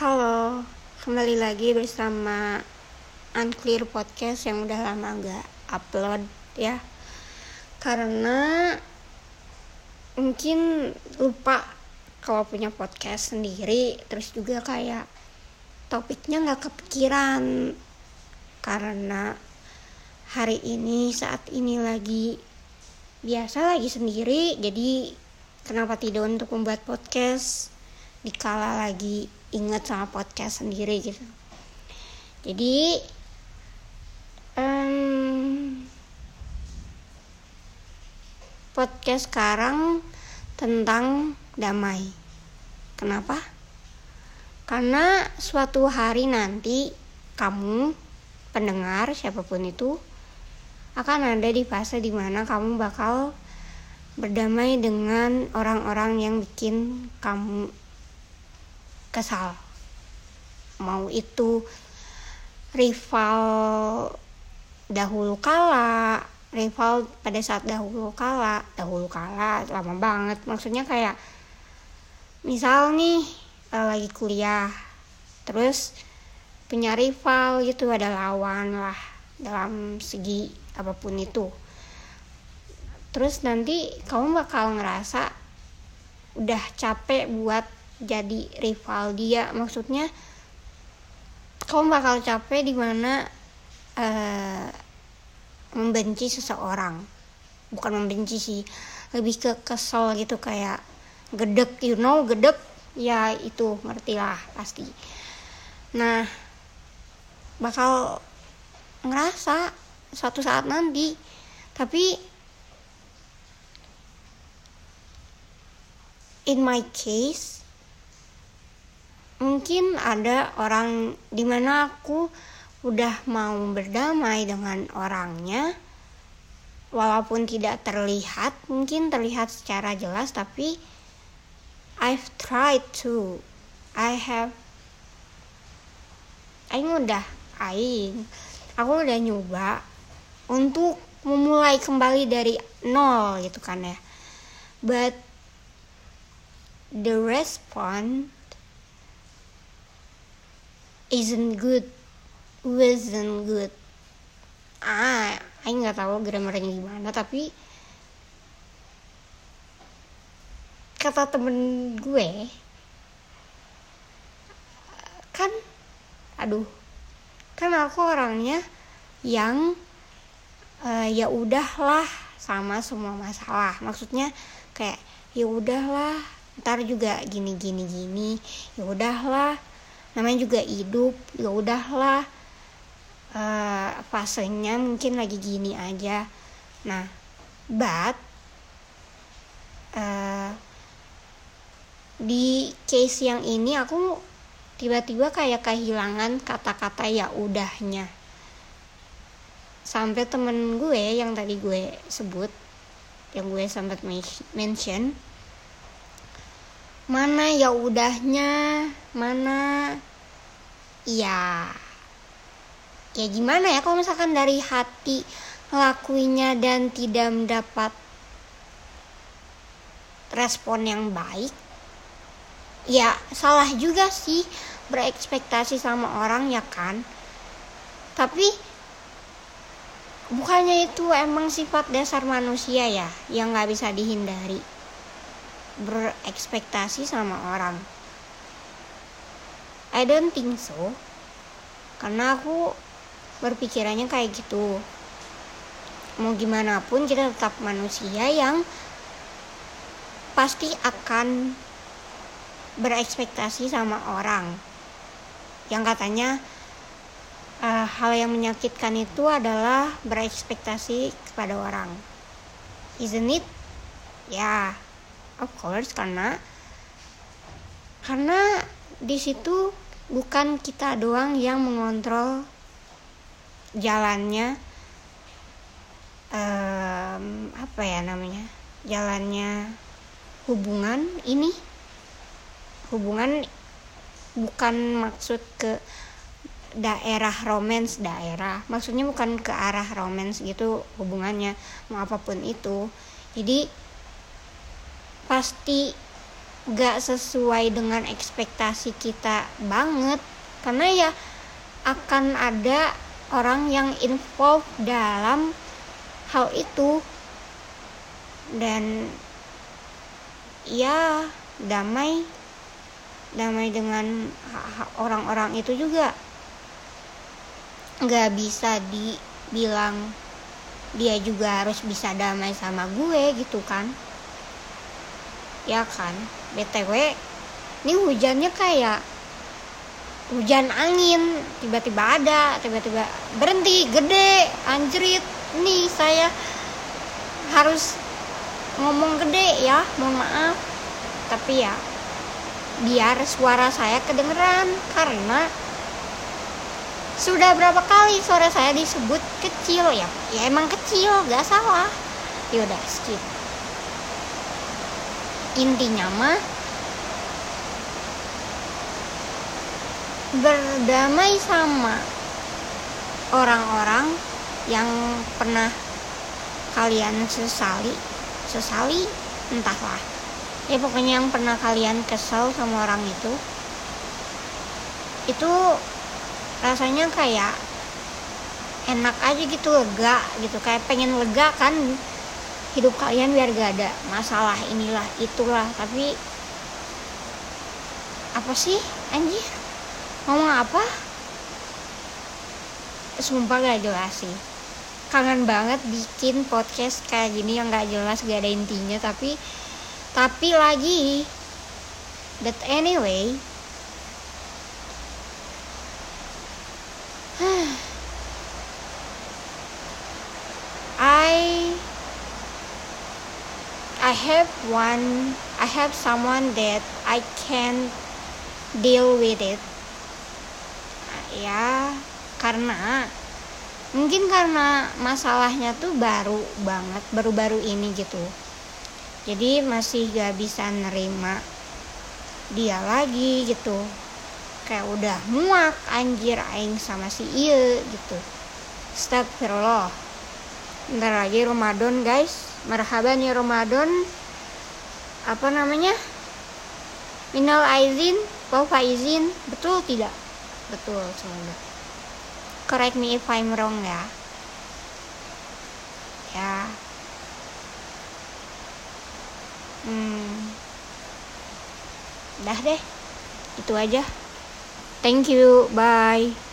Halo, kembali lagi bersama Unclear Podcast yang udah lama gak upload ya. Karena mungkin lupa kalau punya podcast sendiri Terus juga kayak topiknya gak kepikiran. Karena hari ini saat ini lagi biasa lagi sendiri Jadi kenapa tidak untuk membuat podcast dikala lagi inget sama podcast sendiri gitu. Jadi um, podcast sekarang tentang damai. Kenapa? Karena suatu hari nanti kamu pendengar siapa pun itu akan ada di fase di mana kamu bakal berdamai dengan orang-orang yang bikin kamu kesal. Mau itu rival dahulu kala rival pada saat dahulu kala. Dahulu kala lama banget. Maksudnya kayak misal nih eh, lagi kuliah terus punya rival gitu ada lawan lah dalam segi apa pun itu. Terus nanti kamu bakal ngerasa udah capek buat jadi rival dia. Maksudnya kamu bakal capek di mana uh, membenci seseorang. Bukan membenci sih lebih ke kesel gitu kayak gedek you know gedek? Ya itu ngerti lah pasti. Nah bakal ngerasa suatu saat nanti. Tapi in my case mungkin ada orang di mana aku udah mau berdamai dengan orangnya. Walaupun tidak terlihat mungkin terlihat secara jelas tapi I've tried to. I have Aing udah Aing. Aku udah nyoba untuk memulai kembali dari nol gitu kan ya. But the response isn't good wasn't good. Ah aku nggak tahu grammarnya gimana tapi kata temen gue kan aduh kan aku orangnya yang uh, ya udahlah sama semua masalah. Maksudnya kayak ya udahlah ntar juga gini gini gini ya udahlah namanya juga hidup ya udahlah. Uh, fasenya mungkin lagi gini aja. Nah but uh, di case yang ini aku tiba-tiba kayak kehilangan kata-kata ya udahnya. Sampai temen gue yang tadi gue sebut yang gue sempat mention mana ya udahnya? Mana? Ya ya gimana ya kalau misalkan dari hati ngelakuinya dan tidak mendapat respon yang baik? Ya salah juga sih berekspektasi sama orang ya kan? Tapi bukannya itu emang sifat dasar manusia ya yang nggak bisa dihindari berekspektasi sama orang. I don't think so. Karena aku berpikirannya kayak gitu. Mau gimana pun kita tetap manusia yang pasti akan berekspektasi sama orang. Yang katanya uh, hal yang menyakitkan itu adalah berekspektasi kepada orang. Isn't it? Ya of course karena karena di situ bukan kita doang yang mengontrol jalannya um, apa ya namanya jalannya hubungan ini. Hubungan bukan maksud ke daerah romance daerah maksudnya bukan ke arah romance gitu hubungannya mau apa pun itu. Jadi pasti gak sesuai dengan ekspektasi kita banget. Karena ya akan ada orang yang involved dalam hal itu. Dan ya damai. Damai dengan orang-orang itu juga. Nggak bisa dibilang dia juga harus bisa damai sama gue gitu kan ya kan? Btw ini hujannya kayak hujan angin tiba-tiba ada tiba-tiba berhenti gede anjrit. Nih saya harus ngomong gede ya mohon maaf. Tapi ya biar suara saya kedengeran karena sudah berapa kali suara saya disebut kecil ya? Ya emang kecil gak salah. Yaudah skip intinya mah berdamai sama orang-orang yang pernah kalian sesali sesali entahlah. Ya pokoknya yang pernah kalian kesel sama orang itu itu rasanya kayak enak aja gitu lega gitu. Kayak pengen lega kan hidup kalian biar gak ada masalah inilah itulah. Tapi apa sih anjir? Ngomong apa? Sumpah gak jelas sih. Kangen banget bikin podcast kayak gini yang gak jelas gak ada intinya. Tapi tapi lagi but anyway I I have one I have someone that I can deal with it. Ya karena mungkin karena masalahnya tuh baru banget baru-baru ini gitu. Jadi masih gak bisa nerima dia lagi gitu. Kayak udah muak anjir aing sama si iya gitu. Astagfirullah. Ntar lagi Ramadan guys Marhaban ya Ramadan. Apa namanya? Minal aizin Wal faizin Betul tidak? Betul semoga Correct me if I'm wrong ya. Ya. Hmm, dah deh. Itu aja. Thank you. Bye